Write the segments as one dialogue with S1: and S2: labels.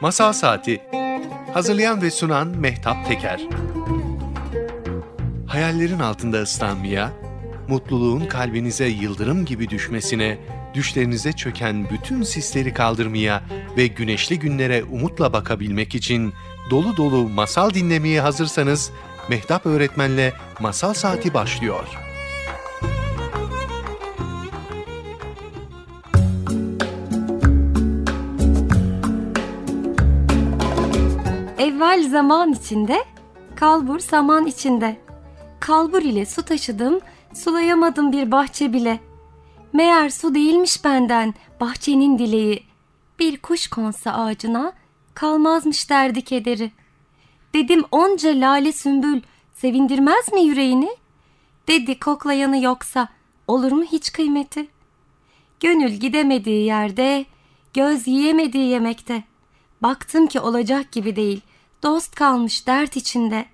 S1: Masal Saati Hazırlayan ve sunan Mehtap Teker Hayallerin altında ıslanmaya, mutluluğun kalbinize yıldırım gibi düşmesine, düşlerinize çöken bütün sisleri kaldırmaya ve güneşli günlere umutla bakabilmek için dolu dolu masal dinlemeye hazırsanız Mehtap Öğretmen'le Masal Saati başlıyor.
S2: Evvel zaman içinde, kalbur saman içinde. Kalbur ile su taşıdım, sulayamadım bir bahçe bile. Meğer su değilmiş benden bahçenin dileği. Bir kuş konsa ağacına, kalmazmış derdi kederi. Dedim onca lale sümbül, sevindirmez mi yüreğini? Dedi koklayanı yoksa, olur mu hiç kıymeti? Gönül gidemediği yerde, göz yiyemediği yemekte. Baktım ki olacak gibi değil, dost kalmış dert içinde.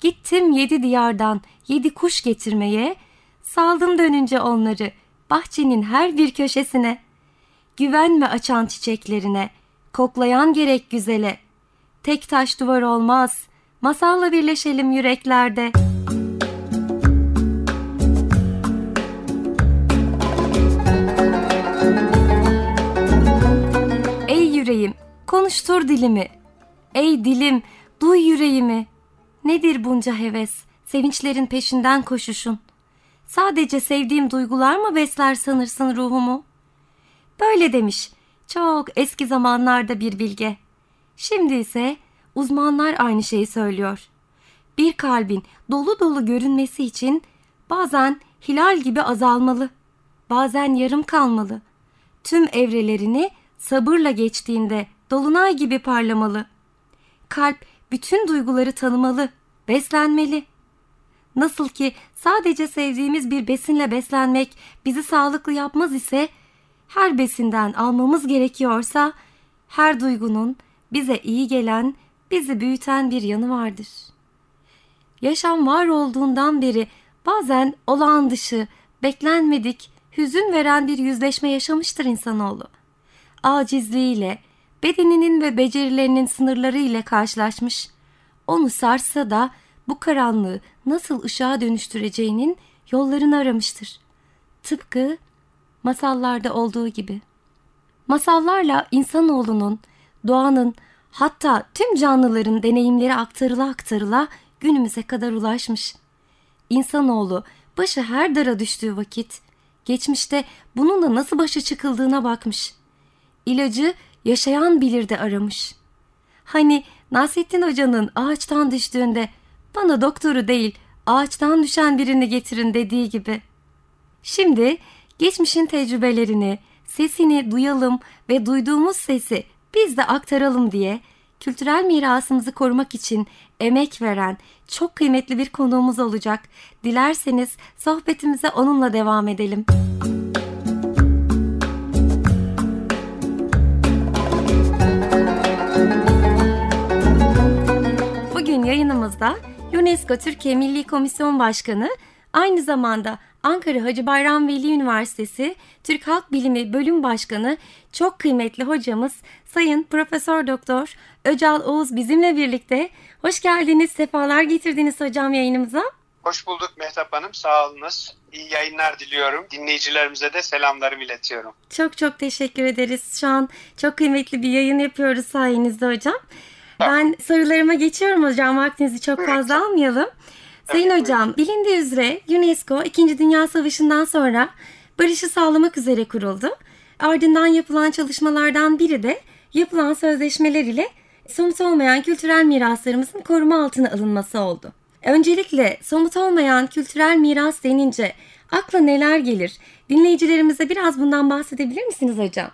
S2: Gittim yedi diyardan yedi kuş getirmeye, saldım dönünce onları bahçenin her bir köşesine. Güvenme açan çiçeklerine, koklayan gerek güzele. Tek taş duvar olmaz, masalla birleşelim yüreklerde. Ey yüreğim, konuştur dilimi. Ey dilim, duy yüreğimi. Nedir bunca heves, sevinçlerin peşinden koşuşun? Sadece sevdiğim duygular mı besler sanırsın ruhumu? Böyle demiş çok eski zamanlarda bir bilge. Şimdi ise uzmanlar aynı şeyi söylüyor. Bir kalbin dolu dolu görünmesi için bazen hilal gibi azalmalı, bazen yarım kalmalı. Tüm evrelerini sabırla geçtiğinde dolunay gibi parlamalı. Kalp bütün duyguları tanımalı, beslenmeli. Nasıl ki sadece sevdiğimiz bir besinle beslenmek bizi sağlıklı yapmaz ise, her besinden almamız gerekiyorsa, her duygunun bize iyi gelen, bizi büyüten bir yanı vardır. Yaşam var olduğundan beri bazen olağan dışı, beklenmedik, hüzün veren bir yüzleşme yaşamıştır insanoğlu. Acizliğiyle, bedeninin ve becerilerinin sınırları ile karşılaşmış, onu sarsa da bu karanlığı nasıl ışığa dönüştüreceğinin yollarını aramıştır. Tıpkı masallarda olduğu gibi. Masallarla insanoğlunun, doğanın, hatta tüm canlıların deneyimleri aktarıla aktarıla günümüze kadar ulaşmış. İnsanoğlu başı her dara düştüğü vakit, geçmişte bununla nasıl başa çıkıldığına bakmış. İlacı yaşayan bilir de aramış. Hani Nasrettin Hoca'nın ağaçtan düştüğünde bana doktoru değil ağaçtan düşen birini getirin dediği gibi. Şimdi geçmişin tecrübelerini, sesini duyalım ve duyduğumuz sesi biz de aktaralım diye kültürel mirasımızı korumak için emek veren çok kıymetli bir konuğumuz olacak. Dilerseniz sohbetimize onunla devam edelim. Bugün yayınımızda UNESCO Türkiye Milli Komisyon Başkanı, aynı zamanda Ankara Hacı Bayram Veli Üniversitesi Türk Halk Bilimi Bölüm Başkanı çok kıymetli hocamız Sayın Profesör Doktor Öcal Oğuz bizimle birlikte. Hoş geldiniz, sefalar getirdiniz hocam yayınımıza.
S3: Hoş bulduk Mehtap Hanım, sağ olunuz. İyi yayınlar diliyorum. Dinleyicilerimize de selamlarımı iletiyorum.
S2: Çok çok teşekkür ederiz. Şu an çok kıymetli bir yayın yapıyoruz sayenizde hocam. Ben sorularıma geçiyorum hocam. Vaktinizi çok fazla almayalım. Sayın hocam, bilindiği üzere UNESCO 2. Dünya Savaşı'ndan sonra barışı sağlamak üzere kuruldu. Ardından yapılan çalışmalardan biri de yapılan sözleşmeler ile somut olmayan kültürel miraslarımızın koruma altına alınması oldu. Öncelikle somut olmayan kültürel miras denince akla neler gelir? Dinleyicilerimize biraz bundan bahsedebilir misiniz hocam?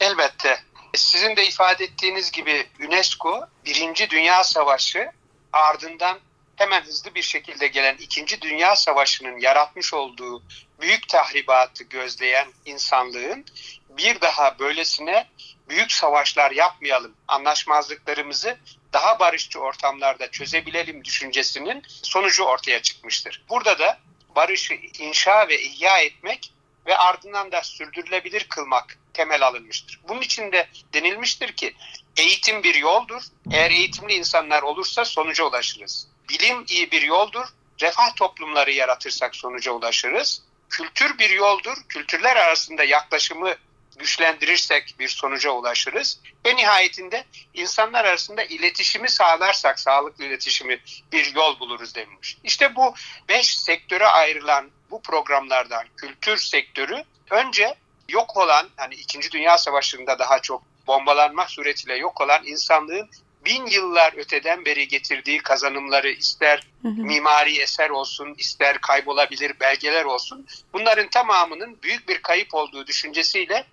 S3: Elbette. Sizin de ifade ettiğiniz gibi UNESCO Birinci Dünya Savaşı ardından hemen hızlı bir şekilde gelen İkinci Dünya Savaşı'nın yaratmış olduğu büyük tahribatı gözleyen insanlığın bir daha böylesine büyük savaşlar yapmayalım, anlaşmazlıklarımızı daha barışçı ortamlarda çözebilelim düşüncesinin sonucu ortaya çıkmıştır. Burada da barışı inşa ve ihya etmek ve ardından da sürdürülebilir kılmak temel alınmıştır. Bunun için de denilmiştir ki eğitim bir yoldur. Eğer eğitimli insanlar olursa sonuca ulaşırız. Bilim iyi bir yoldur. Refah toplumları yaratırsak sonuca ulaşırız. Kültür bir yoldur. Kültürler arasında yaklaşımı güçlendirirsek bir sonuca ulaşırız. Ve nihayetinde insanlar arasında iletişimi sağlarsak, sağlıklı iletişimi bir yol buluruz denilmiş. İşte bu beş sektöre ayrılan bu programlardan kültür sektörü önce yok olan, hani İkinci Dünya Savaşı'nda daha çok bombalanmak suretiyle yok olan insanlığın bin yıllar öteden beri getirdiği kazanımları ister mimari eser olsun, ister kaybolabilir belgeler olsun bunların tamamının büyük bir kayıp olduğu düşüncesiyle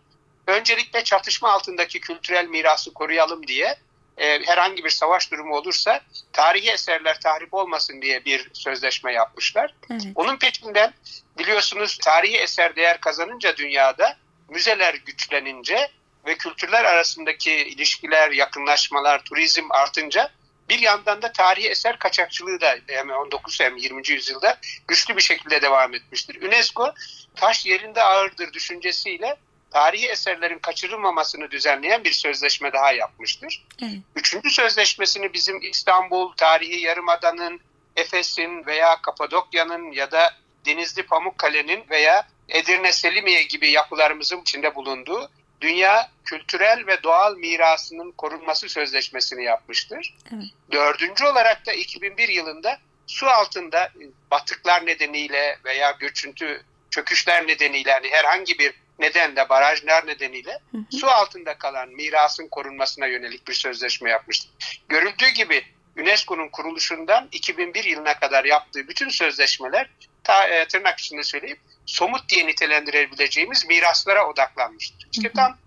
S3: öncelikle çatışma altındaki kültürel mirası koruyalım diye e, herhangi bir savaş durumu olursa tarihi eserler tahrip olmasın diye bir sözleşme yapmışlar. Evet. Onun peşinden biliyorsunuz tarihi eser değer kazanınca dünyada müzeler güçlenince ve kültürler arasındaki ilişkiler, yakınlaşmalar, turizm artınca bir yandan da tarihi eser kaçakçılığı da hem 19 hem 20. yüzyılda güçlü bir şekilde devam etmiştir. UNESCO taş yerinde ağırdır düşüncesiyle tarihi eserlerin kaçırılmamasını düzenleyen bir sözleşme daha yapmıştır. Evet. Üçüncü sözleşmesini bizim İstanbul, tarihi Yarımada'nın, Efes'in veya Kapadokya'nın ya da Denizli Pamukkale'nin veya Edirne Selimiye gibi yapılarımızın içinde bulunduğu Dünya Kültürel ve Doğal Mirasının Korunması Sözleşmesi'ni yapmıştır. Evet. Dördüncü olarak da 2001 yılında su altında batıklar nedeniyle veya göçüntü çöküşler nedeniyle yani herhangi bir nedenle barajlar nedeniyle hı hı. su altında kalan mirasın korunmasına yönelik bir sözleşme yapmıştır. Görüldüğü gibi UNESCO'nun kuruluşundan 2001 yılına kadar yaptığı bütün sözleşmeler ta, e, tırnak içinde söyleyip somut diye nitelendirebileceğimiz miraslara odaklanmıştır. İşte tam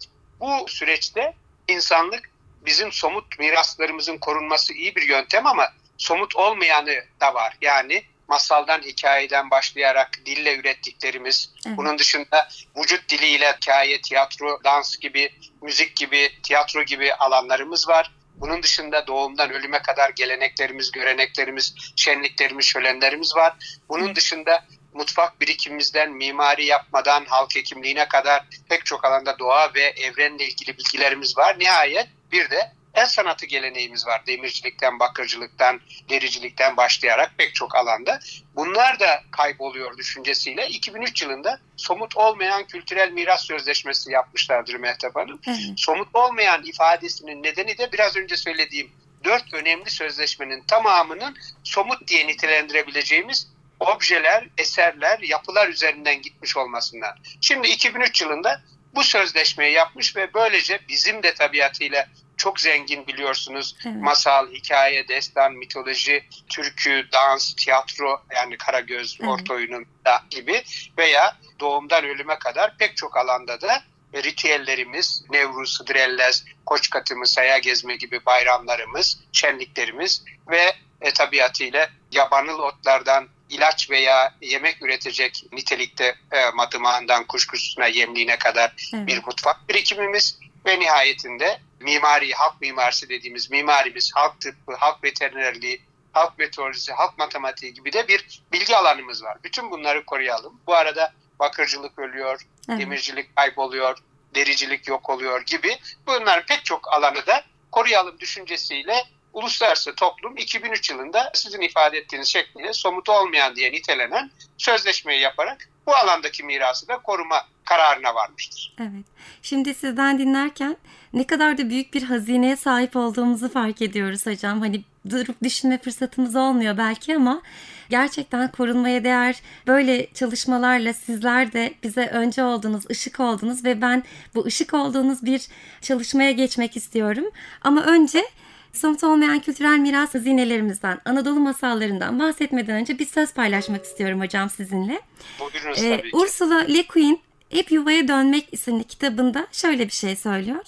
S3: bu süreçte insanlık bizim somut miraslarımızın korunması iyi bir yöntem ama somut olmayanı da var. Yani masaldan, hikayeden başlayarak dille ürettiklerimiz, evet. bunun dışında vücut diliyle hikaye, tiyatro, dans gibi, müzik gibi, tiyatro gibi alanlarımız var. Bunun dışında doğumdan ölüme kadar geleneklerimiz, göreneklerimiz, şenliklerimiz, şölenlerimiz var. Bunun dışında mutfak birikimimizden mimari yapmadan halk hekimliğine kadar pek çok alanda doğa ve evrenle ilgili bilgilerimiz var. Nihayet bir de el sanatı geleneğimiz var. Demircilikten, bakırcılıktan, dericilikten başlayarak pek çok alanda. Bunlar da kayboluyor düşüncesiyle 2003 yılında somut olmayan kültürel miras sözleşmesi yapmışlardır Mehtap Hanım. Evet. Somut olmayan ifadesinin nedeni de biraz önce söylediğim dört önemli sözleşmenin tamamının somut diye nitelendirebileceğimiz objeler, eserler, yapılar üzerinden gitmiş olmasından. Şimdi 2003 yılında bu sözleşmeyi yapmış ve böylece bizim de tabiatıyla çok zengin biliyorsunuz. Evet. Masal, hikaye, destan, mitoloji, türkü, dans, tiyatro yani Karagöz, evet. Orta Oyun'un da gibi veya doğumdan ölüme kadar pek çok alanda da ritüellerimiz, Nevruz, Hıdrellez, Koçkatımı, Saya Gezme gibi bayramlarımız, şenliklerimiz ve e, tabiatıyla yabanıl otlardan ilaç veya yemek üretecek nitelikte e, matımağından kuşkusuna yemliğine kadar evet. bir mutfak birikimimiz ve nihayetinde mimari, halk mimarisi dediğimiz mimarimiz, halk tıbbı, halk veterinerliği, halk meteorolojisi, halk matematiği gibi de bir bilgi alanımız var. Bütün bunları koruyalım. Bu arada bakırcılık ölüyor, evet. demircilik kayboluyor, dericilik yok oluyor gibi bunların pek çok alanı da koruyalım düşüncesiyle uluslararası toplum 2003 yılında sizin ifade ettiğiniz şekliyle somut olmayan diye nitelenen sözleşmeyi yaparak bu alandaki mirası da koruma kararına varmıştır.
S2: Evet. Şimdi sizden dinlerken ne kadar da büyük bir hazineye sahip olduğumuzu fark ediyoruz hocam. Hani durup düşünme fırsatımız olmuyor belki ama gerçekten korunmaya değer böyle çalışmalarla sizler de bize önce oldunuz, ışık oldunuz ve ben bu ışık olduğunuz bir çalışmaya geçmek istiyorum. Ama önce somut olmayan kültürel miras hazinelerimizden, Anadolu masallarından bahsetmeden önce bir söz paylaşmak istiyorum hocam sizinle.
S3: Buyurunuz ee, tabii
S2: ki. Ursula Le Guin Hep Yuvaya Dönmek isimli kitabında şöyle bir şey söylüyor.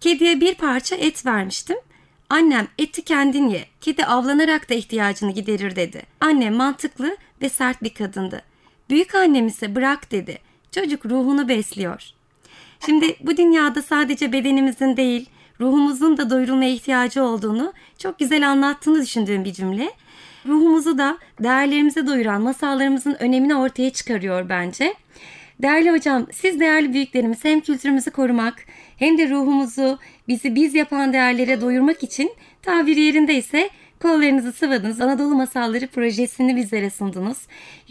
S2: Kediye bir parça et vermiştim. Annem eti kendin ye. Kedi avlanarak da ihtiyacını giderir dedi. Annem mantıklı ve sert bir kadındı. Büyük annem ise bırak dedi. Çocuk ruhunu besliyor. Şimdi bu dünyada sadece bedenimizin değil, ruhumuzun da doyurulmaya ihtiyacı olduğunu çok güzel anlattığını düşündüğüm bir cümle. Ruhumuzu da değerlerimize doyuran masallarımızın önemini ortaya çıkarıyor bence. Değerli hocam, siz değerli büyüklerimiz hem kültürümüzü korumak hem de ruhumuzu bizi biz yapan değerlere doyurmak için tabiri yerindeyse kollarınızı sıvadınız. Anadolu Masalları projesini bizlere sundunuz.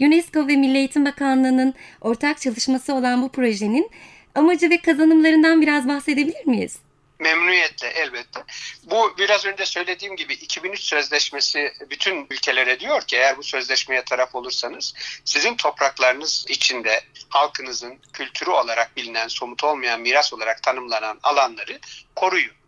S2: UNESCO ve Milli Eğitim Bakanlığı'nın ortak çalışması olan bu projenin amacı ve kazanımlarından biraz bahsedebilir miyiz?
S3: Memnuniyetle elbette. Bu biraz önce söylediğim gibi 2003 sözleşmesi bütün ülkelere diyor ki eğer bu sözleşmeye taraf olursanız sizin topraklarınız içinde halkınızın kültürü olarak bilinen somut olmayan miras olarak tanımlanan alanları koruyun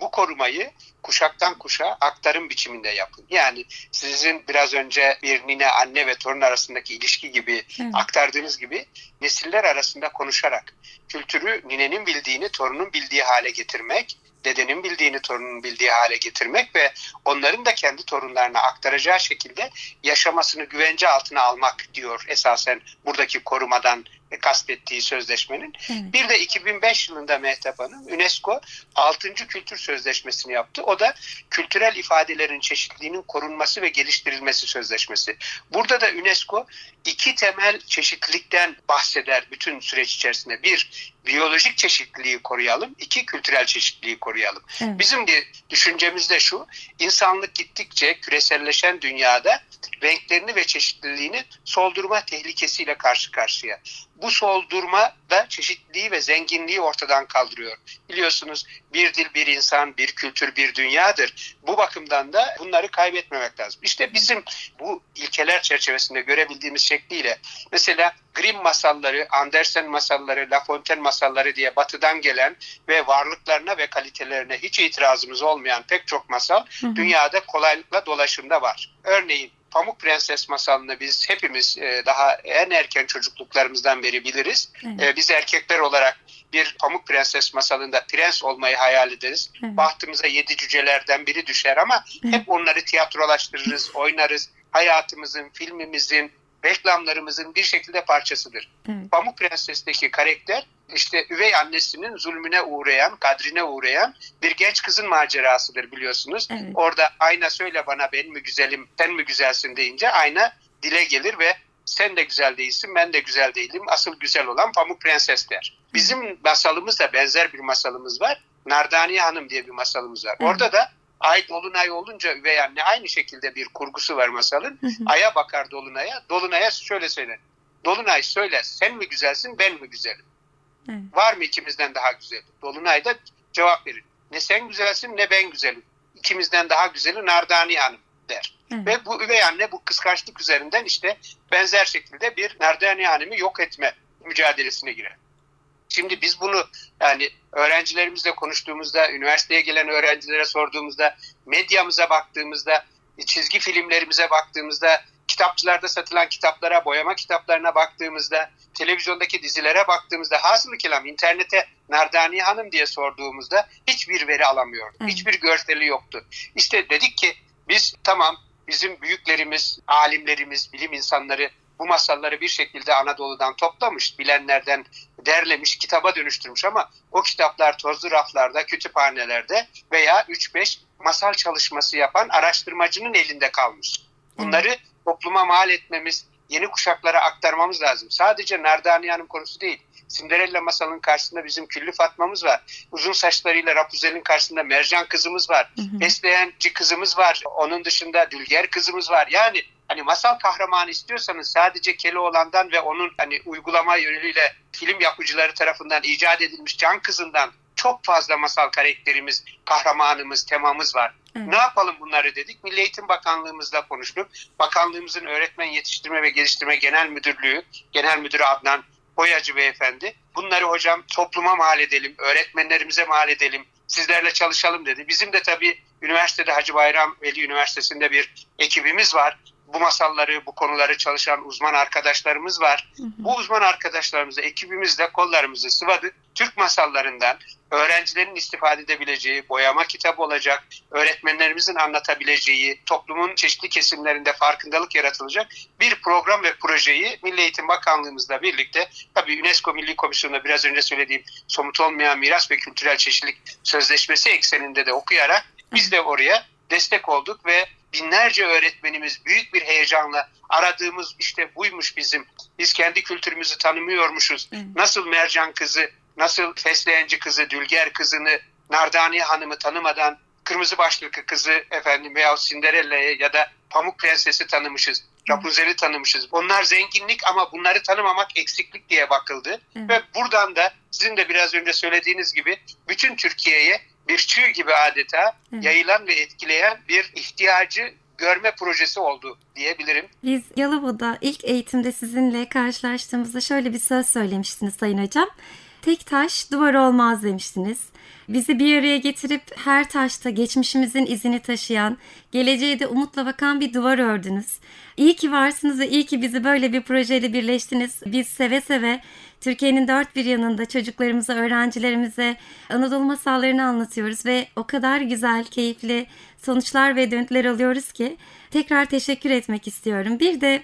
S3: bu korumayı kuşaktan kuşağa aktarım biçiminde yapın. Yani sizin biraz önce bir nine, anne ve torun arasındaki ilişki gibi evet. aktardığınız gibi nesiller arasında konuşarak kültürü ninenin bildiğini torunun bildiği hale getirmek, dedenin bildiğini torunun bildiği hale getirmek ve onların da kendi torunlarına aktaracağı şekilde yaşamasını güvence altına almak diyor esasen buradaki korumadan kastettiği sözleşmenin. Evet. Bir de 2005 yılında Mehtap Hanım UNESCO 6. Kültür Sözleşmesi'ni yaptı. O da kültürel ifadelerin çeşitliliğinin korunması ve geliştirilmesi sözleşmesi. Burada da UNESCO iki temel çeşitlilikten bahseder bütün süreç içerisinde. Bir, biyolojik çeşitliliği koruyalım. iki kültürel çeşitliliği koruyalım. Evet. Bizim bir düşüncemiz de şu, insanlık gittikçe küreselleşen dünyada renklerini ve çeşitliliğini soldurma tehlikesiyle karşı karşıya. Bu soldurma da çeşitliliği ve zenginliği ortadan kaldırıyor. Biliyorsunuz bir dil, bir insan, bir kültür, bir dünyadır. Bu bakımdan da bunları kaybetmemek lazım. İşte bizim bu ilkeler çerçevesinde görebildiğimiz şekliyle mesela Grimm masalları, Andersen masalları, La Fontaine masalları diye batıdan gelen ve varlıklarına ve kalitelerine hiç itirazımız olmayan pek çok masal hı hı. dünyada kolaylıkla dolaşımda var. Örneğin Pamuk Prenses masalını biz hepimiz e, daha en erken çocukluklarımızdan beri biliriz. Evet. E, biz erkekler olarak bir Pamuk Prenses masalında prens olmayı hayal ederiz. Evet. Bahtımıza yedi cücelerden biri düşer ama evet. hep onları tiyatrolaştırırız, oynarız. Hayatımızın, filmimizin, reklamlarımızın bir şekilde parçasıdır. Evet. Pamuk Prenses'teki karakter işte üvey annesinin zulmüne uğrayan, kadrine uğrayan bir genç kızın macerasıdır biliyorsunuz. Evet. Orada ayna söyle bana ben mi güzelim, sen mi güzelsin deyince ayna dile gelir ve sen de güzel değilsin, ben de güzel değilim. Asıl güzel olan Pamuk Prenses der. Bizim masalımızda benzer bir masalımız var. Nardaniye Hanım diye bir masalımız var. Evet. Orada da Ay Dolunay olunca üvey anne aynı şekilde bir kurgusu var masalın. Hı hı. Aya bakar Dolunay'a. Dolunay'a şöyle söyler. Dolunay söyle sen mi güzelsin ben mi güzelim? Hı. Var mı ikimizden daha güzel? Dolunay da cevap verir. Ne sen güzelsin ne ben güzelim. İkimizden daha güzeli Nardani Hanım der. Hı. Ve bu üvey anne bu kıskançlık üzerinden işte benzer şekilde bir Nardani Hanım'ı yok etme mücadelesine girer. Şimdi biz bunu yani öğrencilerimizle konuştuğumuzda, üniversiteye gelen öğrencilere sorduğumuzda, medyamıza baktığımızda, çizgi filmlerimize baktığımızda, kitapçılarda satılan kitaplara, boyama kitaplarına baktığımızda, televizyondaki dizilere baktığımızda, hasılı kelam internete Nardani Hanım diye sorduğumuzda hiçbir veri alamıyorduk. Evet. Hiçbir görseli yoktu. İşte dedik ki biz tamam bizim büyüklerimiz, alimlerimiz, bilim insanları bu masalları bir şekilde Anadolu'dan toplamış, bilenlerden derlemiş, kitaba dönüştürmüş ama o kitaplar tozlu raflarda, kütüphanelerde veya 3-5 masal çalışması yapan araştırmacının elinde kalmış. Bunları topluma mal etmemiz, yeni kuşaklara aktarmamız lazım. Sadece Nardani Hanım konusu değil. Cinderella masalının karşısında bizim Küllü Fatma'mız var. Uzun saçlarıyla Rapunzel'in karşısında Mercan kızımız var. Hı hı. Besleyenci kızımız var. Onun dışında Dülger kızımız var. Yani hani masal kahramanı istiyorsanız sadece Keloğlan'dan ve onun hani uygulama yönüyle film yapıcıları tarafından icat edilmiş Can Kızı'ndan çok fazla masal karakterimiz, kahramanımız, temamız var. Evet. Ne yapalım bunları dedik. Milli Eğitim Bakanlığımızla konuştuk. Bakanlığımızın Öğretmen Yetiştirme ve Geliştirme Genel Müdürlüğü, Genel Müdürü Adnan Boyacı Beyefendi. Bunları hocam topluma mal edelim, öğretmenlerimize mal edelim, sizlerle çalışalım dedi. Bizim de tabii üniversitede Hacı Bayram Veli Üniversitesi'nde bir ekibimiz var bu masalları, bu konuları çalışan uzman arkadaşlarımız var. Hı hı. Bu uzman arkadaşlarımızla ekibimizle kollarımızı sıvadık. Türk masallarından öğrencilerin istifade edebileceği, boyama kitabı olacak, öğretmenlerimizin anlatabileceği, toplumun çeşitli kesimlerinde farkındalık yaratılacak bir program ve projeyi Milli Eğitim Bakanlığımızla birlikte tabii UNESCO Milli Komisyonu'nda biraz önce söylediğim somut olmayan miras ve kültürel çeşitlilik sözleşmesi ekseninde de okuyarak biz de oraya destek olduk ve binlerce öğretmenimiz büyük bir heyecanla aradığımız işte buymuş bizim. Biz kendi kültürümüzü tanımıyormuşuz. Nasıl mercan kızı, nasıl fesleğenci kızı, dülger kızını, Nardani hanımı tanımadan kırmızı başlıklı kızı efendim veya Cinderella'yı ya da Pamuk Prenses'i tanımışız. Rapunzel'i tanımışız. Onlar zenginlik ama bunları tanımamak eksiklik diye bakıldı. Evet. Ve buradan da sizin de biraz önce söylediğiniz gibi bütün Türkiye'ye bir çığ gibi adeta yayılan ve etkileyen bir ihtiyacı görme projesi oldu diyebilirim.
S2: Biz Yalova'da ilk eğitimde sizinle karşılaştığımızda şöyle bir söz söylemiştiniz Sayın Hocam. Tek taş duvar olmaz demiştiniz. Bizi bir araya getirip her taşta geçmişimizin izini taşıyan, geleceğe de umutla bakan bir duvar ördünüz. İyi ki varsınız ve iyi ki bizi böyle bir projeyle birleştiniz. Biz seve seve Türkiye'nin dört bir yanında çocuklarımıza, öğrencilerimize Anadolu masallarını anlatıyoruz ve o kadar güzel, keyifli sonuçlar ve döntüler alıyoruz ki tekrar teşekkür etmek istiyorum. Bir de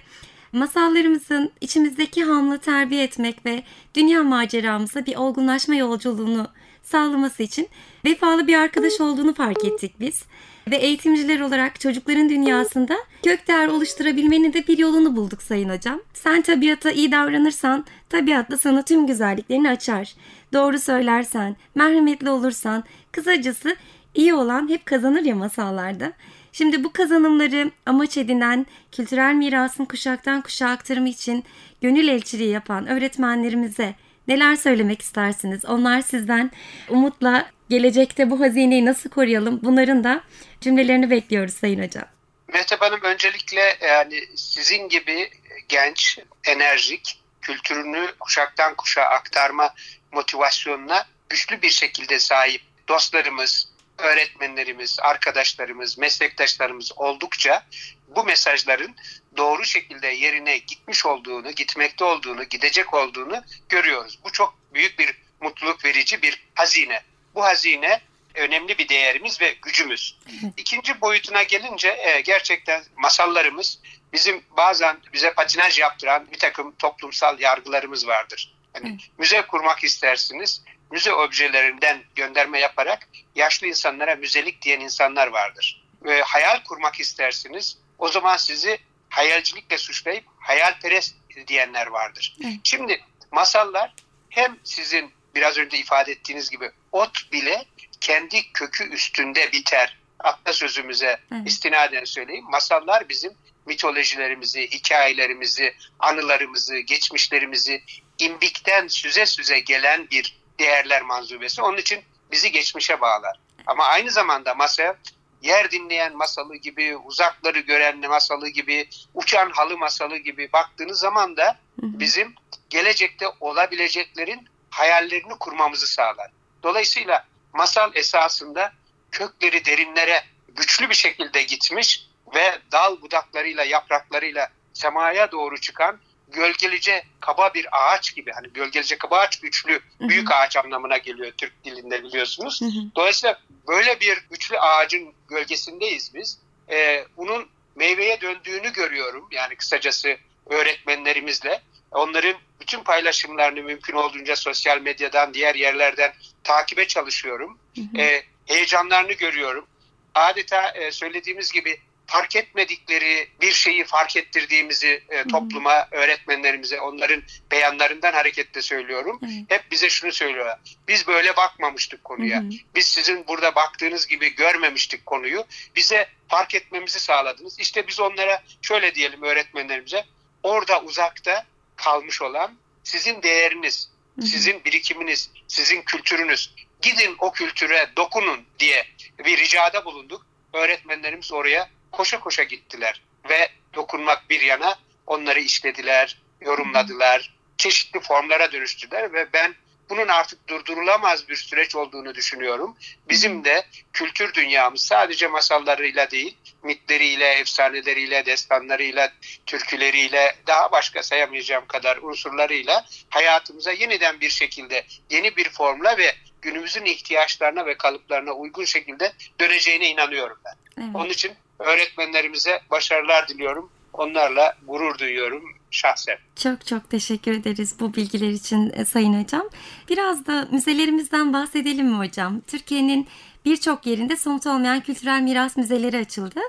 S2: masallarımızın içimizdeki hamlı terbiye etmek ve dünya maceramıza bir olgunlaşma yolculuğunu sağlaması için vefalı bir arkadaş olduğunu fark ettik biz. Ve eğitimciler olarak çocukların dünyasında kök değer oluşturabilmenin de bir yolunu bulduk Sayın Hocam. Sen tabiata iyi davranırsan tabiat da sana tüm güzelliklerini açar. Doğru söylersen, merhametli olursan, kısacası iyi olan hep kazanır ya masallarda. Şimdi bu kazanımları amaç edinen kültürel mirasın kuşaktan kuşağa aktarımı için gönül elçiliği yapan öğretmenlerimize Neler söylemek istersiniz? Onlar sizden umutla gelecekte bu hazineyi nasıl koruyalım? Bunların da cümlelerini bekliyoruz Sayın Hocam.
S3: Mehtap Hanım öncelikle yani sizin gibi genç, enerjik, kültürünü kuşaktan kuşağa aktarma motivasyonuna güçlü bir şekilde sahip dostlarımız, öğretmenlerimiz, arkadaşlarımız, meslektaşlarımız oldukça bu mesajların doğru şekilde yerine gitmiş olduğunu, gitmekte olduğunu, gidecek olduğunu görüyoruz. Bu çok büyük bir mutluluk verici bir hazine. Bu hazine önemli bir değerimiz ve gücümüz. İkinci boyutuna gelince e, gerçekten masallarımız bizim bazen bize patinaj yaptıran bir takım toplumsal yargılarımız vardır. Yani müze kurmak istersiniz müze objelerinden gönderme yaparak yaşlı insanlara müzelik diyen insanlar vardır. Ve hayal kurmak istersiniz o zaman sizi hayalcilikle suçlayıp hayalperest diyenler vardır. Evet. Şimdi masallar hem sizin biraz önce ifade ettiğiniz gibi ot bile kendi kökü üstünde biter. Atasözümüze evet. istinaden söyleyeyim. Masallar bizim mitolojilerimizi, hikayelerimizi, anılarımızı, geçmişlerimizi imbikten süze süze gelen bir değerler manzubesi. Onun için bizi geçmişe bağlar. Ama aynı zamanda masa yer dinleyen masalı gibi, uzakları gören masalı gibi, uçan halı masalı gibi baktığınız zaman da bizim gelecekte olabileceklerin hayallerini kurmamızı sağlar. Dolayısıyla masal esasında kökleri derinlere güçlü bir şekilde gitmiş ve dal budaklarıyla, yapraklarıyla semaya doğru çıkan gölgelice kaba bir ağaç gibi hani gölgelice kaba ağaç güçlü büyük ağaç anlamına geliyor Türk dilinde biliyorsunuz. Dolayısıyla böyle bir güçlü ağacın gölgesindeyiz biz. Ee, bunun meyveye döndüğünü görüyorum yani kısacası öğretmenlerimizle. Onların bütün paylaşımlarını mümkün olduğunca sosyal medyadan, diğer yerlerden takibe çalışıyorum. Ee, heyecanlarını görüyorum. Adeta e, söylediğimiz gibi fark etmedikleri bir şeyi fark ettirdiğimizi e, topluma, öğretmenlerimize, onların beyanlarından hareketle söylüyorum. Hmm. Hep bize şunu söylüyorlar. Biz böyle bakmamıştık konuya. Hmm. Biz sizin burada baktığınız gibi görmemiştik konuyu. Bize fark etmemizi sağladınız. İşte biz onlara şöyle diyelim öğretmenlerimize. Orada uzakta kalmış olan sizin değeriniz, hmm. sizin birikiminiz, sizin kültürünüz. Gidin o kültüre dokunun diye bir ricada bulunduk. Öğretmenlerimiz oraya koşa koşa gittiler ve dokunmak bir yana onları işlediler, yorumladılar, çeşitli formlara dönüştüler ve ben bunun artık durdurulamaz bir süreç olduğunu düşünüyorum. Bizim de kültür dünyamız sadece masallarıyla değil, mitleriyle, efsaneleriyle, destanlarıyla, türküleriyle, daha başka sayamayacağım kadar unsurlarıyla hayatımıza yeniden bir şekilde, yeni bir formla ve günümüzün ihtiyaçlarına ve kalıplarına uygun şekilde döneceğine inanıyorum ben. Evet. Onun için öğretmenlerimize başarılar diliyorum. Onlarla gurur duyuyorum şahsen.
S2: Çok çok teşekkür ederiz bu bilgiler için e, Sayın Hocam. Biraz da müzelerimizden bahsedelim mi hocam? Türkiye'nin birçok yerinde somut olmayan kültürel miras müzeleri açıldı.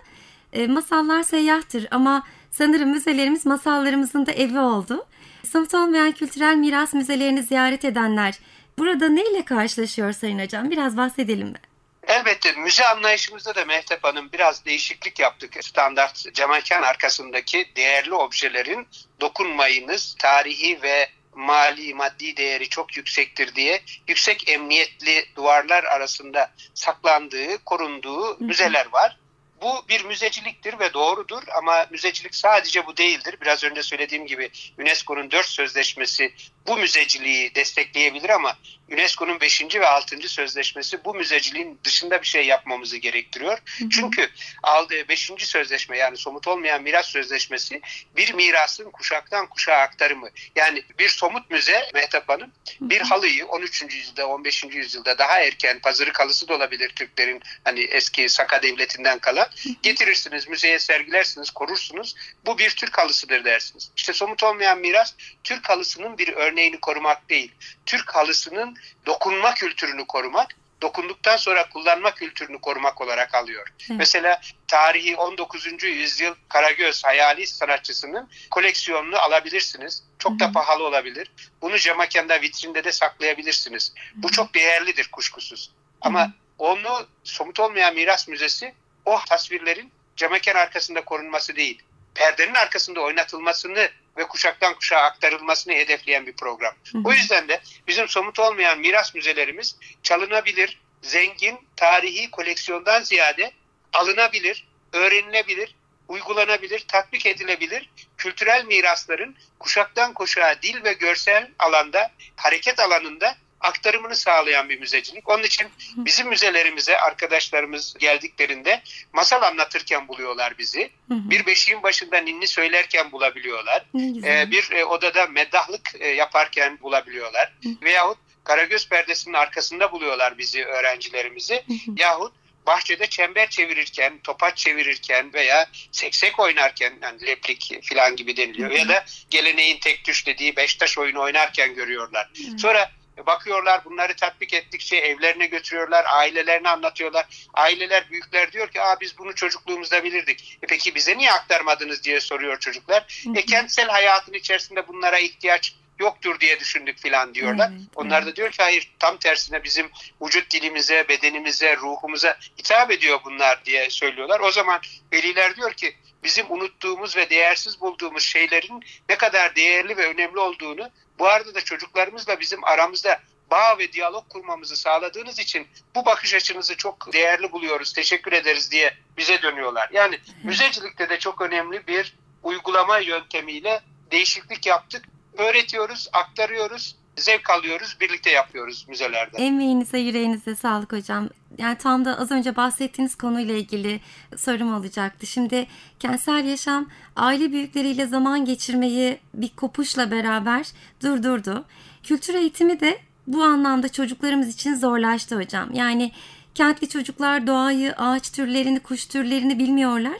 S2: E, masallar seyyahtır ama sanırım müzelerimiz masallarımızın da evi oldu. Somut olmayan kültürel miras müzelerini ziyaret edenler burada neyle karşılaşıyor Sayın Hocam? Biraz bahsedelim mi?
S3: Elbette müze anlayışımızda da Mehtap Hanım biraz değişiklik yaptık. Standart camekan arkasındaki değerli objelerin dokunmayınız, tarihi ve mali maddi değeri çok yüksektir diye yüksek emniyetli duvarlar arasında saklandığı, korunduğu müzeler var. Bu bir müzeciliktir ve doğrudur ama müzecilik sadece bu değildir. Biraz önce söylediğim gibi UNESCO'nun dört sözleşmesi bu müzeciliği destekleyebilir ama UNESCO'nun 5. ve 6. sözleşmesi bu müzeciliğin dışında bir şey yapmamızı gerektiriyor. Hı hı. Çünkü aldığı 5. sözleşme yani somut olmayan miras sözleşmesi bir mirasın kuşaktan kuşağa aktarımı. Yani bir somut müze Mehtap Hanım bir halıyı 13. yüzyılda 15. yüzyılda daha erken pazarı halısı da olabilir Türklerin hani eski Saka devletinden kalan getirirsiniz müzeye sergilersiniz korursunuz bu bir Türk halısıdır dersiniz. İşte somut olmayan miras Türk halısının bir örneğini korumak değil. Türk halısının dokunma kültürünü korumak, dokunduktan sonra kullanma kültürünü korumak olarak alıyor. Hı. Mesela tarihi 19. yüzyıl Karagöz hayali sanatçısının koleksiyonunu alabilirsiniz. Çok da pahalı olabilir. Bunu camakenda vitrinde de saklayabilirsiniz. Bu çok değerlidir kuşkusuz. Ama onu somut olmayan miras müzesi o tasvirlerin camekan arkasında korunması değil. Perdenin arkasında oynatılmasını ve kuşaktan kuşağa aktarılmasını hedefleyen bir program. Hı hı. O yüzden de bizim somut olmayan miras müzelerimiz çalınabilir, zengin, tarihi koleksiyondan ziyade alınabilir, öğrenilebilir, uygulanabilir, tatbik edilebilir kültürel mirasların kuşaktan kuşağa dil ve görsel alanda, hareket alanında aktarımını sağlayan bir müzecilik. Onun için bizim müzelerimize arkadaşlarımız geldiklerinde masal anlatırken buluyorlar bizi. Bir beşiğin başında ninni söylerken bulabiliyorlar. Ee, bir e, odada meddahlık e, yaparken bulabiliyorlar. Veyahut Karagöz perdesinin arkasında buluyorlar bizi öğrencilerimizi. Yahut bahçede çember çevirirken, topaç çevirirken veya seksek oynarken yani leplik falan gibi deniliyor. Ya da geleneğin tek düş dediği beş taş oyunu oynarken görüyorlar. Sonra bakıyorlar bunları tatbik ettikçe evlerine götürüyorlar, ailelerine anlatıyorlar. Aileler, büyükler diyor ki Aa, biz bunu çocukluğumuzda bilirdik. E peki bize niye aktarmadınız diye soruyor çocuklar. E kentsel hayatın içerisinde bunlara ihtiyaç yoktur diye düşündük filan diyorlar. Evet, Onlar evet. da diyor ki hayır tam tersine bizim vücut dilimize, bedenimize, ruhumuza hitap ediyor bunlar diye söylüyorlar. O zaman veliler diyor ki bizim unuttuğumuz ve değersiz bulduğumuz şeylerin ne kadar değerli ve önemli olduğunu bu arada da çocuklarımızla bizim aramızda bağ ve diyalog kurmamızı sağladığınız için bu bakış açınızı çok değerli buluyoruz, teşekkür ederiz diye bize dönüyorlar. Yani müzecilikte de çok önemli bir uygulama yöntemiyle değişiklik yaptık. Öğretiyoruz, aktarıyoruz zevk alıyoruz, birlikte yapıyoruz müzelerde.
S2: Emeğinize, yüreğinize sağlık hocam. Yani tam da az önce bahsettiğiniz konuyla ilgili sorum olacaktı. Şimdi kentsel yaşam aile büyükleriyle zaman geçirmeyi bir kopuşla beraber durdurdu. Kültür eğitimi de bu anlamda çocuklarımız için zorlaştı hocam. Yani kentli çocuklar doğayı, ağaç türlerini, kuş türlerini bilmiyorlar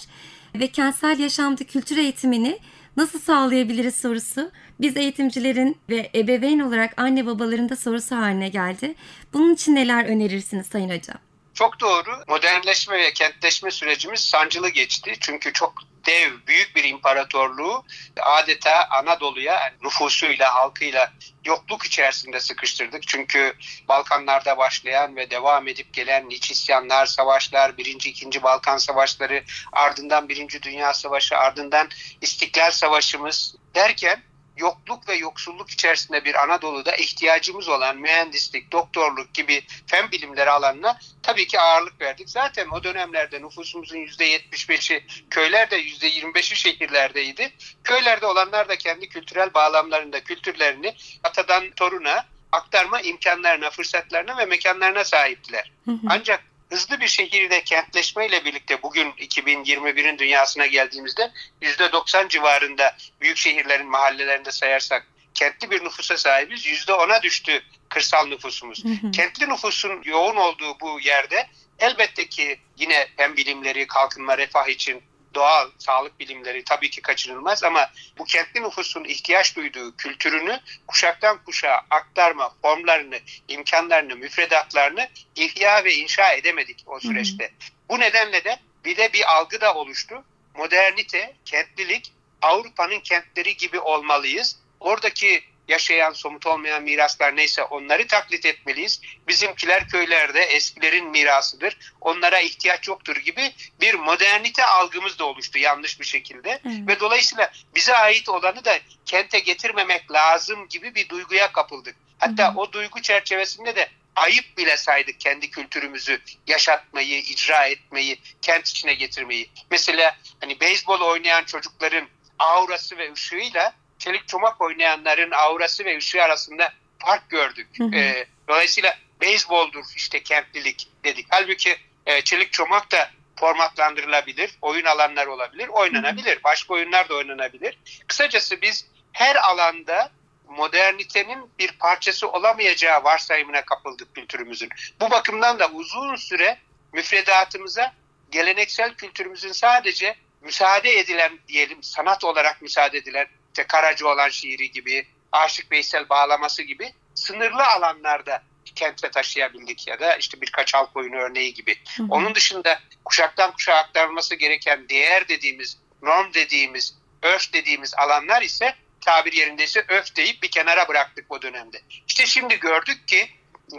S2: ve kentsel yaşamda kültür eğitimini nasıl sağlayabiliriz sorusu biz eğitimcilerin ve ebeveyn olarak anne babaların da sorusu haline geldi. Bunun için neler önerirsiniz Sayın Hocam?
S3: Çok doğru. Modernleşme ve kentleşme sürecimiz sancılı geçti. Çünkü çok dev, büyük bir imparatorluğu adeta Anadolu'ya nüfusuyla, halkıyla yokluk içerisinde sıkıştırdık. Çünkü Balkanlarda başlayan ve devam edip gelen iç isyanlar, savaşlar, birinci, ikinci Balkan savaşları, ardından birinci Dünya Savaşı, ardından İstiklal Savaşımız derken yokluk ve yoksulluk içerisinde bir Anadolu'da ihtiyacımız olan mühendislik, doktorluk gibi fen bilimleri alanına tabii ki ağırlık verdik. Zaten o dönemlerde nüfusumuzun %75'i köylerde %25'i şehirlerdeydi. Köylerde olanlar da kendi kültürel bağlamlarında kültürlerini atadan toruna aktarma imkanlarına, fırsatlarına ve mekanlarına sahiptiler. Ancak hızlı bir şekilde kentleşmeyle birlikte bugün 2021'in dünyasına geldiğimizde %90 civarında büyük şehirlerin mahallelerinde sayarsak kentli bir nüfusa sahibiz. %10'a düştü kırsal nüfusumuz. Kentli nüfusun yoğun olduğu bu yerde elbette ki yine hem bilimleri, kalkınma, refah için doğal sağlık bilimleri tabii ki kaçınılmaz ama bu kentli nüfusun ihtiyaç duyduğu kültürünü kuşaktan kuşağa aktarma formlarını, imkanlarını, müfredatlarını ihya ve inşa edemedik o süreçte. Hı hı. Bu nedenle de bir de bir algı da oluştu. Modernite, kentlilik Avrupa'nın kentleri gibi olmalıyız. Oradaki yaşayan somut olmayan miraslar neyse onları taklit etmeliyiz. Bizimkiler köylerde eskilerin mirasıdır. Onlara ihtiyaç yoktur gibi bir modernite algımız da oluştu yanlış bir şekilde. Evet. Ve dolayısıyla bize ait olanı da kente getirmemek lazım gibi bir duyguya kapıldık. Hatta Hı. o duygu çerçevesinde de ayıp bile saydık kendi kültürümüzü yaşatmayı, icra etmeyi, kent içine getirmeyi. Mesela hani beyzbol oynayan çocukların aurası ve ışığıyla çelik çomak oynayanların aurası ve ışığı arasında fark gördük. Hı hı. E, dolayısıyla beyzboldur işte kentlilik dedik. Halbuki e, çelik çomak da formatlandırılabilir, oyun alanları olabilir, oynanabilir. Başka oyunlar da oynanabilir. Kısacası biz her alanda modernitenin bir parçası olamayacağı varsayımına kapıldık kültürümüzün. Bu bakımdan da uzun süre müfredatımıza geleneksel kültürümüzün sadece müsaade edilen diyelim sanat olarak müsaade edilen işte Karaca olan şiiri gibi, Aşık Veysel bağlaması gibi sınırlı alanlarda kentle taşıyabildik ya da işte birkaç halk oyunu örneği gibi. Hı hı. Onun dışında kuşaktan kuşağa aktarılması gereken değer dediğimiz, norm dediğimiz, örf dediğimiz alanlar ise tabir yerindeyse öf deyip bir kenara bıraktık o dönemde. İşte şimdi gördük ki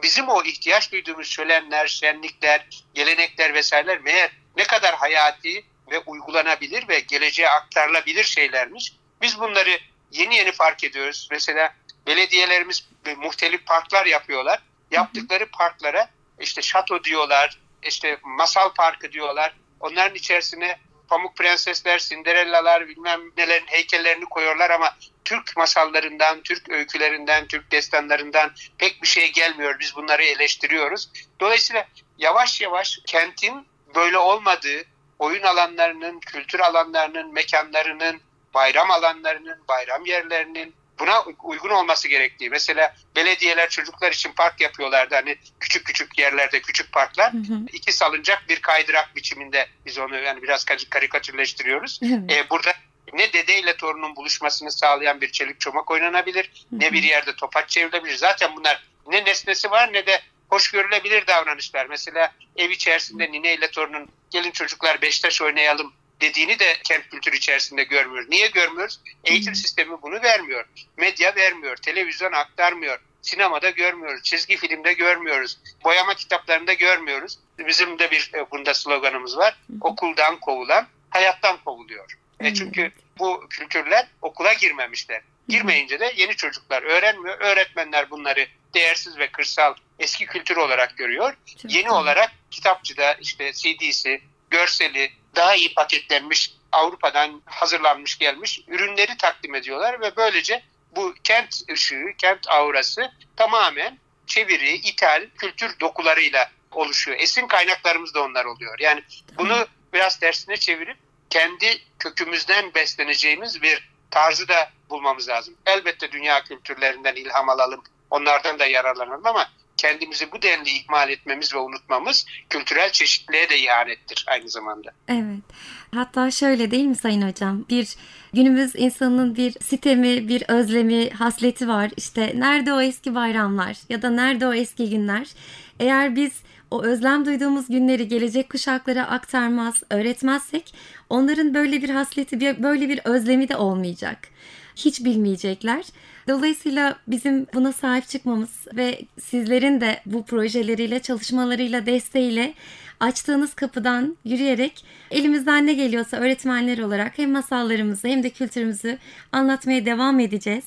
S3: bizim o ihtiyaç duyduğumuz şölenler, şenlikler, gelenekler vesaireler meğer ne kadar hayati ve uygulanabilir ve geleceğe aktarılabilir şeylermiş. Biz bunları yeni yeni fark ediyoruz. Mesela belediyelerimiz muhtelif parklar yapıyorlar. Yaptıkları parklara işte şato diyorlar, işte masal parkı diyorlar. Onların içerisine pamuk prensesler, sinderellalar bilmem nelerin heykellerini koyuyorlar ama Türk masallarından, Türk öykülerinden, Türk destanlarından pek bir şey gelmiyor. Biz bunları eleştiriyoruz. Dolayısıyla yavaş yavaş kentin böyle olmadığı, oyun alanlarının, kültür alanlarının, mekanlarının, bayram alanlarının, bayram yerlerinin buna uygun olması gerektiği. Mesela belediyeler çocuklar için park yapıyorlardı. Hani küçük küçük yerlerde küçük parklar. Hı hı. iki salıncak bir kaydırak biçiminde biz onu yani biraz karikatürleştiriyoruz. Ee, burada ne dedeyle torunun buluşmasını sağlayan bir çelik çomak oynanabilir. Hı hı. Ne bir yerde topaç çevrilebilir. Zaten bunlar ne nesnesi var ne de hoş görülebilir davranışlar. Mesela ev içerisinde nine ile torunun gelin çocuklar Beşiktaş oynayalım dediğini de kent kültürü içerisinde görmüyoruz. Niye görmüyoruz? Eğitim sistemi bunu vermiyor. Medya vermiyor. Televizyon aktarmıyor. Sinemada görmüyoruz. Çizgi filmde görmüyoruz. Boyama kitaplarında görmüyoruz. Bizim de bir e, bunda sloganımız var. Okuldan kovulan hayattan kovuluyor. E çünkü bu kültürler okula girmemişler. Girmeyince de yeni çocuklar öğrenmiyor. Öğretmenler bunları değersiz ve kırsal eski kültür olarak görüyor. Yeni olarak kitapçıda işte CD'si, görseli, daha iyi paketlenmiş Avrupa'dan hazırlanmış gelmiş ürünleri takdim ediyorlar ve böylece bu kent ışığı, kent aurası tamamen çeviri, ithal, kültür dokularıyla oluşuyor. Esin kaynaklarımız da onlar oluyor. Yani bunu biraz tersine çevirip kendi kökümüzden besleneceğimiz bir tarzı da bulmamız lazım. Elbette dünya kültürlerinden ilham alalım, onlardan da yararlanalım ama kendimizi bu denli ihmal etmemiz ve unutmamız kültürel çeşitliliğe de ihanettir aynı zamanda.
S2: Evet. Hatta şöyle değil mi Sayın Hocam? Bir günümüz insanının bir sitemi, bir özlemi, hasleti var. İşte nerede o eski bayramlar ya da nerede o eski günler? Eğer biz o özlem duyduğumuz günleri gelecek kuşaklara aktarmaz, öğretmezsek onların böyle bir hasleti, böyle bir özlemi de olmayacak. Hiç bilmeyecekler. Dolayısıyla bizim buna sahip çıkmamız ve sizlerin de bu projeleriyle, çalışmalarıyla, desteğiyle açtığınız kapıdan yürüyerek elimizden ne geliyorsa öğretmenler olarak hem masallarımızı hem de kültürümüzü anlatmaya devam edeceğiz.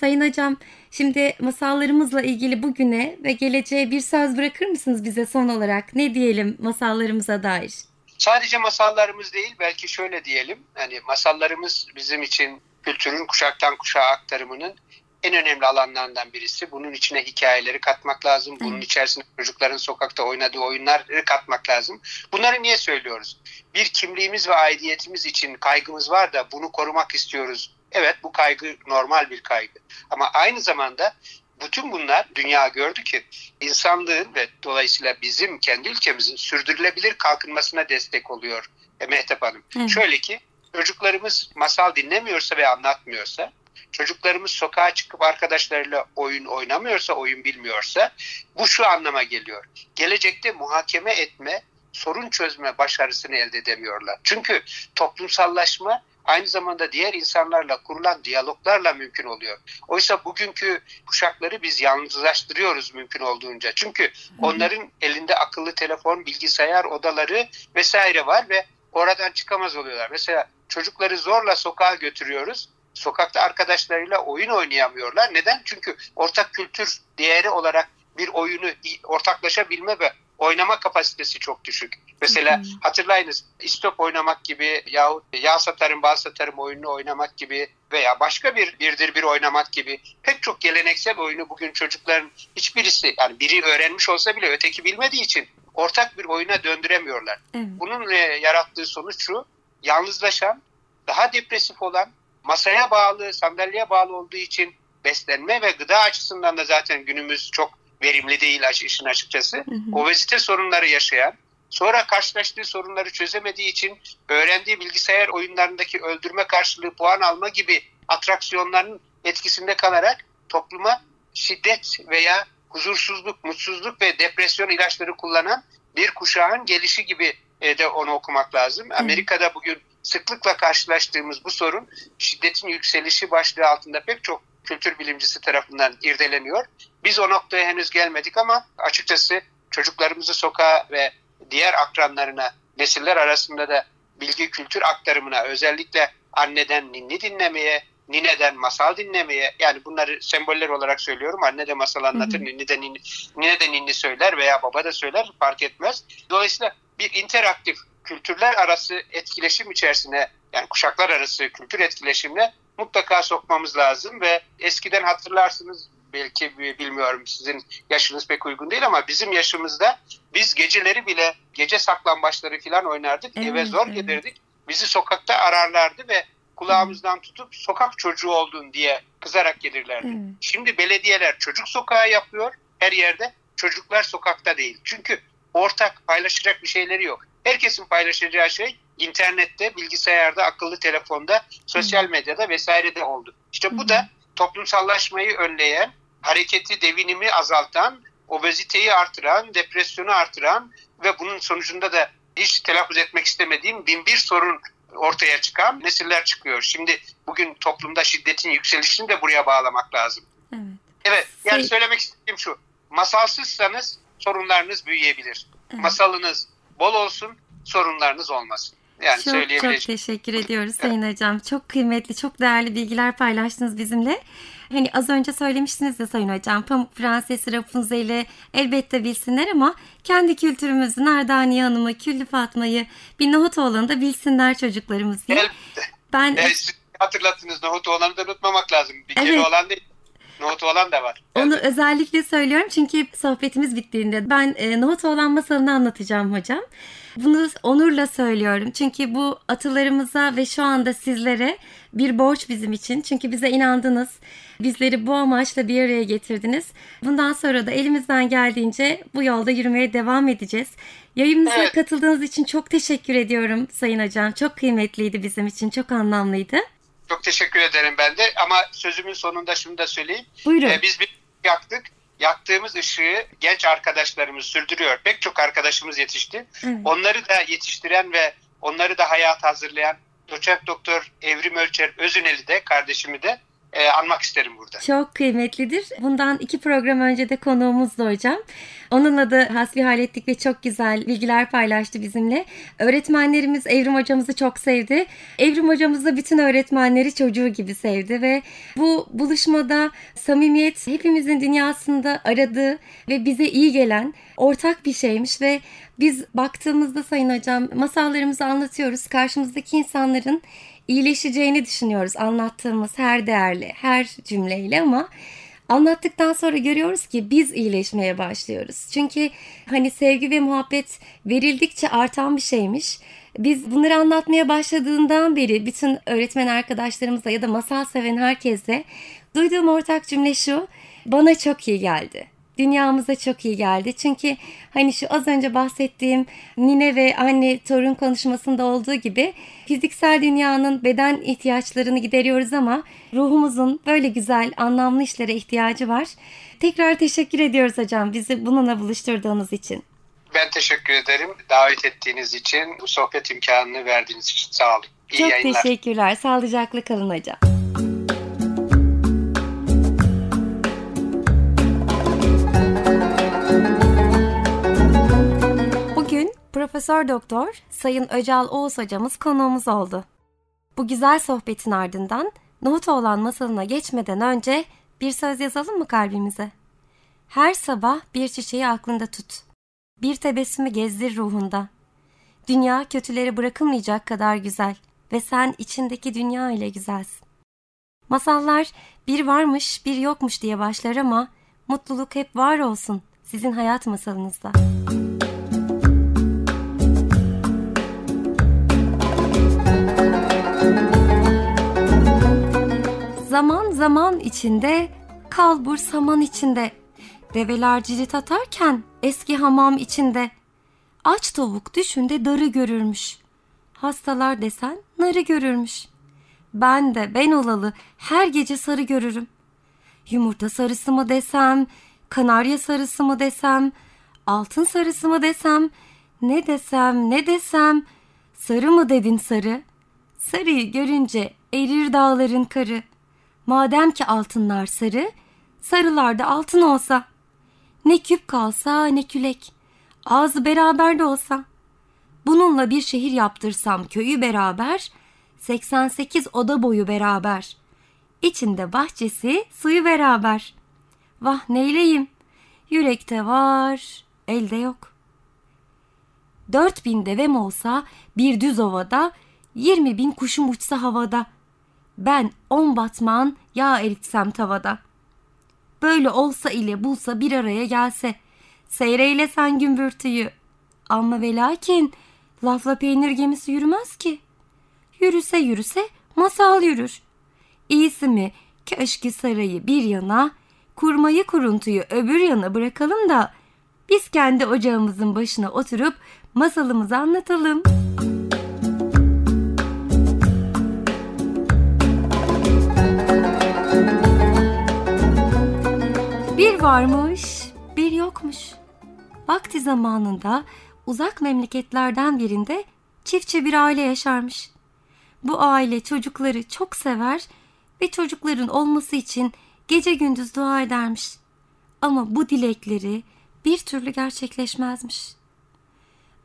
S2: Sayın hocam şimdi masallarımızla ilgili bugüne ve geleceğe bir söz bırakır mısınız bize son olarak? Ne diyelim masallarımıza dair?
S3: Sadece masallarımız değil belki şöyle diyelim. Hani masallarımız bizim için kültürün kuşaktan kuşağa aktarımının en önemli alanlarından birisi. Bunun içine hikayeleri katmak lazım. Bunun içerisine çocukların sokakta oynadığı oyunları katmak lazım. Bunları niye söylüyoruz? Bir kimliğimiz ve aidiyetimiz için kaygımız var da bunu korumak istiyoruz. Evet bu kaygı normal bir kaygı. Ama aynı zamanda bütün bunlar dünya gördü ki insanlığın ve dolayısıyla bizim kendi ülkemizin sürdürülebilir kalkınmasına destek oluyor e, Mehtap Hanım. Evet. Şöyle ki çocuklarımız masal dinlemiyorsa ve anlatmıyorsa çocuklarımız sokağa çıkıp arkadaşlarıyla oyun oynamıyorsa, oyun bilmiyorsa bu şu anlama geliyor. Gelecekte muhakeme etme sorun çözme başarısını elde edemiyorlar. Çünkü toplumsallaşma aynı zamanda diğer insanlarla kurulan diyaloglarla mümkün oluyor. Oysa bugünkü kuşakları biz yalnızlaştırıyoruz mümkün olduğunca. Çünkü onların elinde akıllı telefon, bilgisayar odaları vesaire var ve oradan çıkamaz oluyorlar. Mesela çocukları zorla sokağa götürüyoruz. Sokakta arkadaşlarıyla oyun oynayamıyorlar. Neden? Çünkü ortak kültür değeri olarak bir oyunu ortaklaşabilme ve oynama kapasitesi çok düşük. Mesela hatırlayınız istop oynamak gibi yahut yağ satarım bal satarım oyununu oynamak gibi veya başka bir birdir bir oynamak gibi pek çok geleneksel oyunu bugün çocukların hiçbirisi yani biri öğrenmiş olsa bile öteki bilmediği için ortak bir oyuna döndüremiyorlar. Evet. Bunun e, yarattığı sonuç şu yalnızlaşan daha depresif olan masaya bağlı sandalyeye bağlı olduğu için beslenme ve gıda açısından da zaten günümüz çok verimli değil işin açıkçası. Hı hı. Obezite sorunları yaşayan, sonra karşılaştığı sorunları çözemediği için öğrendiği bilgisayar oyunlarındaki öldürme karşılığı puan alma gibi atraksiyonların etkisinde kalarak topluma şiddet veya huzursuzluk, mutsuzluk ve depresyon ilaçları kullanan bir kuşağın gelişi gibi e, de onu okumak lazım. Amerika'da bugün sıklıkla karşılaştığımız bu sorun şiddetin yükselişi başlığı altında pek çok kültür bilimcisi tarafından irdeleniyor. Biz o noktaya henüz gelmedik ama açıkçası çocuklarımızı sokağa ve diğer akranlarına, nesiller arasında da bilgi kültür aktarımına özellikle anneden ninni dinlemeye, nineden masal dinlemeye yani bunları semboller olarak söylüyorum. Anne de masal anlatır, hı hı. ninni de ninni, nine de ninni söyler veya baba da söyler fark etmez. Dolayısıyla bir interaktif kültürler arası etkileşim içerisine yani kuşaklar arası kültür etkileşimine mutlaka sokmamız lazım ve eskiden hatırlarsınız belki bilmiyorum sizin yaşınız pek uygun değil ama bizim yaşımızda biz geceleri bile gece saklambaçları falan oynardık evet, eve zor evet. gelirdik bizi sokakta ararlardı ve kulağımızdan tutup sokak çocuğu oldun diye kızarak gelirlerdi. Evet. Şimdi belediyeler çocuk sokağı yapıyor her yerde çocuklar sokakta değil. Çünkü ortak paylaşacak bir şeyleri yok. Herkesin paylaşacağı şey internette, bilgisayarda, akıllı telefonda, sosyal medyada vesairede oldu. İşte bu da toplumsallaşmayı önleyen, hareketi, devinimi azaltan, obeziteyi artıran, depresyonu artıran ve bunun sonucunda da hiç telaffuz etmek istemediğim bin bir sorun ortaya çıkan nesiller çıkıyor. Şimdi bugün toplumda şiddetin yükselişini de buraya bağlamak lazım. Evet. Evet. Yani şey... söylemek istediğim şu. Masalsızsanız sorunlarınız büyüyebilir. Evet. Masalınız bol olsun, sorunlarınız olmasın.
S2: Yani çok çok teşekkür ediyoruz Sayın Hocam. Çok kıymetli, çok değerli bilgiler paylaştınız bizimle. Hani az önce söylemiştiniz de Sayın Hocam Pamuk Prenses Rapunzel'i elbette bilsinler ama kendi kültürümüzü Nardaniye Hanım'ı, Küllü Fatma'yı bir Nohutoğlan'ı da bilsinler çocuklarımız diye.
S3: Elbette. Ben evet, hatırlattınız Nohutoğlan'ı da unutmamak lazım. Bir evet. kere olan değil. Nohut olan da var.
S2: Onu özellikle söylüyorum çünkü sohbetimiz bittiğinde ben e, nohut olan masalını anlatacağım hocam. Bunu onurla söylüyorum. Çünkü bu atılarımıza ve şu anda sizlere bir borç bizim için. Çünkü bize inandınız. Bizleri bu amaçla bir araya getirdiniz. Bundan sonra da elimizden geldiğince bu yolda yürümeye devam edeceğiz. Yayınımıza evet. katıldığınız için çok teşekkür ediyorum Sayın Hocam. Çok kıymetliydi bizim için, çok anlamlıydı.
S3: Çok teşekkür ederim ben de ama sözümün sonunda şunu da söyleyeyim.
S2: Buyurun. Ee,
S3: biz bir yaktık yaktığımız ışığı genç arkadaşlarımız sürdürüyor. Pek çok arkadaşımız yetişti. Evet. Onları da yetiştiren ve onları da hayat hazırlayan doçent doktor Evrim Ölçer Özüneli de kardeşimi de e, anmak isterim burada.
S2: Çok kıymetlidir. Bundan iki program önce de konuğumuzdu hocam. Onunla da hasbihal ettik ve çok güzel bilgiler paylaştı bizimle. Öğretmenlerimiz Evrim hocamızı çok sevdi. Evrim hocamız da bütün öğretmenleri çocuğu gibi sevdi ve bu buluşmada samimiyet hepimizin dünyasında aradığı ve bize iyi gelen ortak bir şeymiş ve biz baktığımızda sayın hocam masallarımızı anlatıyoruz. Karşımızdaki insanların iyileşeceğini düşünüyoruz anlattığımız her değerli, her cümleyle ama anlattıktan sonra görüyoruz ki biz iyileşmeye başlıyoruz. Çünkü hani sevgi ve muhabbet verildikçe artan bir şeymiş. Biz bunları anlatmaya başladığından beri bütün öğretmen arkadaşlarımıza ya da masal seven herkese duyduğum ortak cümle şu. Bana çok iyi geldi dünyamıza çok iyi geldi. Çünkü hani şu az önce bahsettiğim nine ve anne torun konuşmasında olduğu gibi fiziksel dünyanın beden ihtiyaçlarını gideriyoruz ama ruhumuzun böyle güzel anlamlı işlere ihtiyacı var. Tekrar teşekkür ediyoruz hocam bizi bununla buluşturduğunuz için.
S3: Ben teşekkür ederim davet ettiğiniz için, bu sohbet imkanını verdiğiniz için sağ olun.
S2: İyi Çok yayınlar. teşekkürler. Sağlıcakla kalın hocam. Profesör Doktor Sayın Öcal Oğuz hocamız konuğumuz oldu. Bu güzel sohbetin ardından Nohut olan masalına geçmeden önce bir söz yazalım mı kalbimize? Her sabah bir çiçeği aklında tut. Bir tebessümü gezdir ruhunda. Dünya kötüleri bırakılmayacak kadar güzel ve sen içindeki dünya ile güzelsin. Masallar bir varmış bir yokmuş diye başlar ama mutluluk hep var olsun sizin hayat masalınızda. Zaman zaman içinde, kalbur saman içinde. Develer cirit atarken eski hamam içinde. Aç tavuk düşünde darı görürmüş. Hastalar desen narı görürmüş. Ben de ben olalı her gece sarı görürüm. Yumurta sarısı mı desem, kanarya sarısı mı desem, altın sarısı mı desem, ne desem ne desem, sarı mı dedin sarı? Sarıyı görünce erir dağların karı. Madem ki altınlar sarı, sarılar da altın olsa. Ne küp kalsa ne külek, ağzı beraber de olsa. Bununla bir şehir yaptırsam köyü beraber, 88 oda boyu beraber. İçinde bahçesi, suyu beraber. Vah neyleyim, yürekte var, elde yok. Dört bin devem olsa bir düz ovada, yirmi bin kuşum uçsa havada.'' Ben on batman yağ eritsem tavada. Böyle olsa ile bulsa bir araya gelse, seyreyle sen gümbürtüyü. Ama ve lakin lafla peynir gemisi yürümez ki. Yürüse yürüse masal yürür. İyisi mi köşkü sarayı bir yana, kurmayı kuruntuyu öbür yana bırakalım da biz kendi ocağımızın başına oturup masalımızı anlatalım.'' Bir varmış, bir yokmuş. Vakti zamanında uzak memleketlerden birinde çiftçi bir aile yaşarmış. Bu aile çocukları çok sever ve çocukların olması için gece gündüz dua edermiş. Ama bu dilekleri bir türlü gerçekleşmezmiş.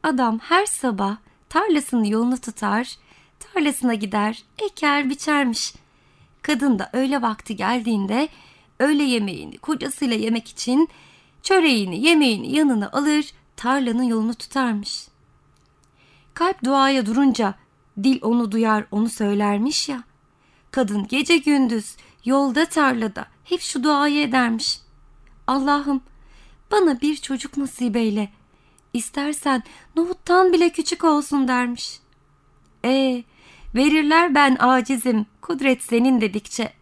S2: Adam her sabah tarlasının yolunu tutar, tarlasına gider, eker biçermiş. Kadın da öğle vakti geldiğinde öğle yemeğini kocasıyla yemek için çöreğini yemeğini yanına alır tarlanın yolunu tutarmış. Kalp duaya durunca dil onu duyar onu söylermiş ya. Kadın gece gündüz yolda tarlada hep şu duayı edermiş. Allah'ım bana bir çocuk nasip eyle. İstersen nohuttan bile küçük olsun dermiş. E verirler ben acizim kudret senin dedikçe.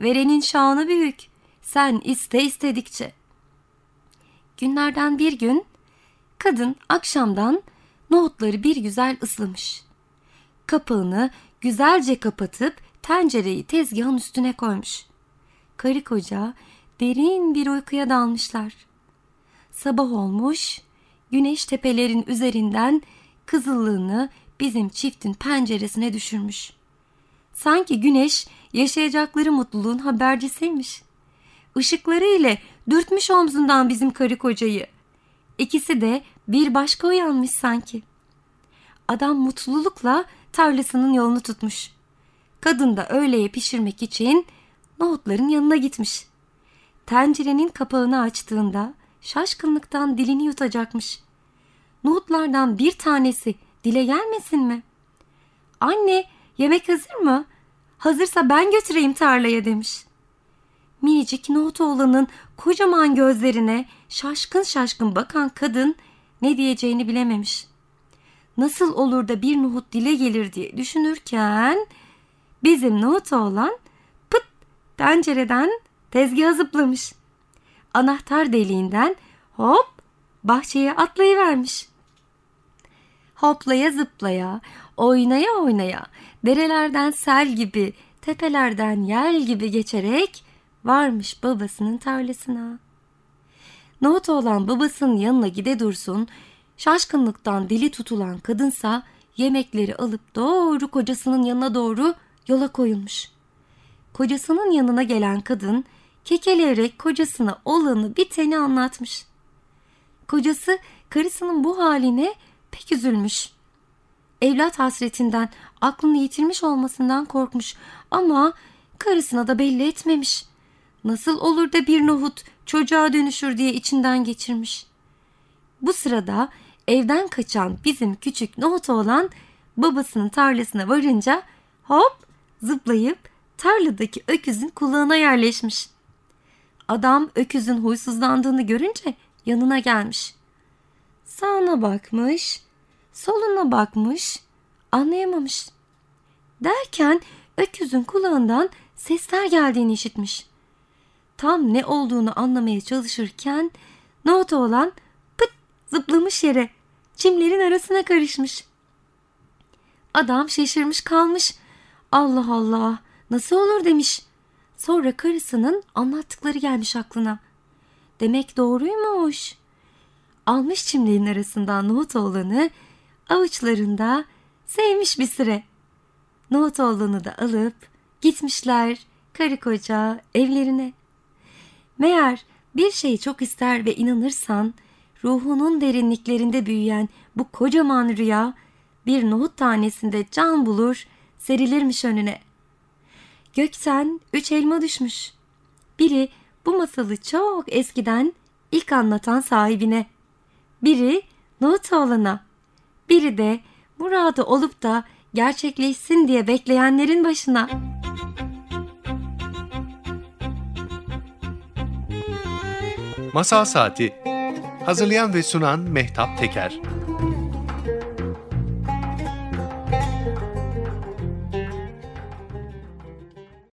S2: Verenin şanı büyük sen iste istedikçe. Günlerden bir gün kadın akşamdan nohutları bir güzel ıslamış. Kapağını güzelce kapatıp tencereyi tezgahın üstüne koymuş. Karı koca derin bir uykuya dalmışlar. Sabah olmuş, güneş tepelerin üzerinden kızıllığını bizim çiftin penceresine düşürmüş. Sanki güneş yaşayacakları mutluluğun habercisiymiş. Işıkları ile dürtmüş omzundan bizim karı kocayı. İkisi de bir başka uyanmış sanki. Adam mutlulukla tarlasının yolunu tutmuş. Kadın da öğleye pişirmek için nohutların yanına gitmiş. Tencerenin kapağını açtığında şaşkınlıktan dilini yutacakmış. Nohutlardan bir tanesi dile gelmesin mi? Anne yemek hazır mı? Hazırsa ben götüreyim tarlaya demiş minicik Nohutoğlan'ın kocaman gözlerine şaşkın şaşkın bakan kadın ne diyeceğini bilememiş. Nasıl olur da bir nohut dile gelir diye düşünürken bizim Nohutoğlan pıt tencereden tezgaha zıplamış. Anahtar deliğinden hop bahçeye atlayıvermiş. Hoplaya zıplaya, oynaya oynaya, derelerden sel gibi, tepelerden yel gibi geçerek varmış babasının tarlasına. Nohut olan babasının yanına gide dursun, Şaşkınlıktan dili tutulan kadınsa yemekleri alıp doğru kocasının yanına doğru yola koyulmuş. Kocasının yanına gelen kadın kekeleyerek kocasına olanı biteni anlatmış. Kocası karısının bu haline pek üzülmüş. Evlat hasretinden aklını yitirmiş olmasından korkmuş ama karısına da belli etmemiş. Nasıl olur da bir nohut çocuğa dönüşür diye içinden geçirmiş. Bu sırada evden kaçan bizim küçük nohut oğlan babasının tarlasına varınca hop zıplayıp tarladaki öküzün kulağına yerleşmiş. Adam öküzün huysuzlandığını görünce yanına gelmiş. Sağına bakmış, soluna bakmış, anlayamamış. Derken öküzün kulağından sesler geldiğini işitmiş. Tam ne olduğunu anlamaya çalışırken nohut olan pıt zıplamış yere, çimlerin arasına karışmış. Adam şaşırmış kalmış. Allah Allah nasıl olur demiş. Sonra karısının anlattıkları gelmiş aklına. Demek doğruymuş. Almış çimlerin arasından nohut oğlanı avuçlarında sevmiş bir süre. Nohut oğlanı da alıp gitmişler karı koca evlerine. Meğer bir şeyi çok ister ve inanırsan ruhunun derinliklerinde büyüyen bu kocaman rüya bir nohut tanesinde can bulur serilirmiş önüne. Gökten üç elma düşmüş. Biri bu masalı çok eskiden ilk anlatan sahibine. Biri nohut oğlana. Biri de muradı olup da gerçekleşsin diye bekleyenlerin başına.
S1: Masal Saati. Hazırlayan ve sunan Mehtap Teker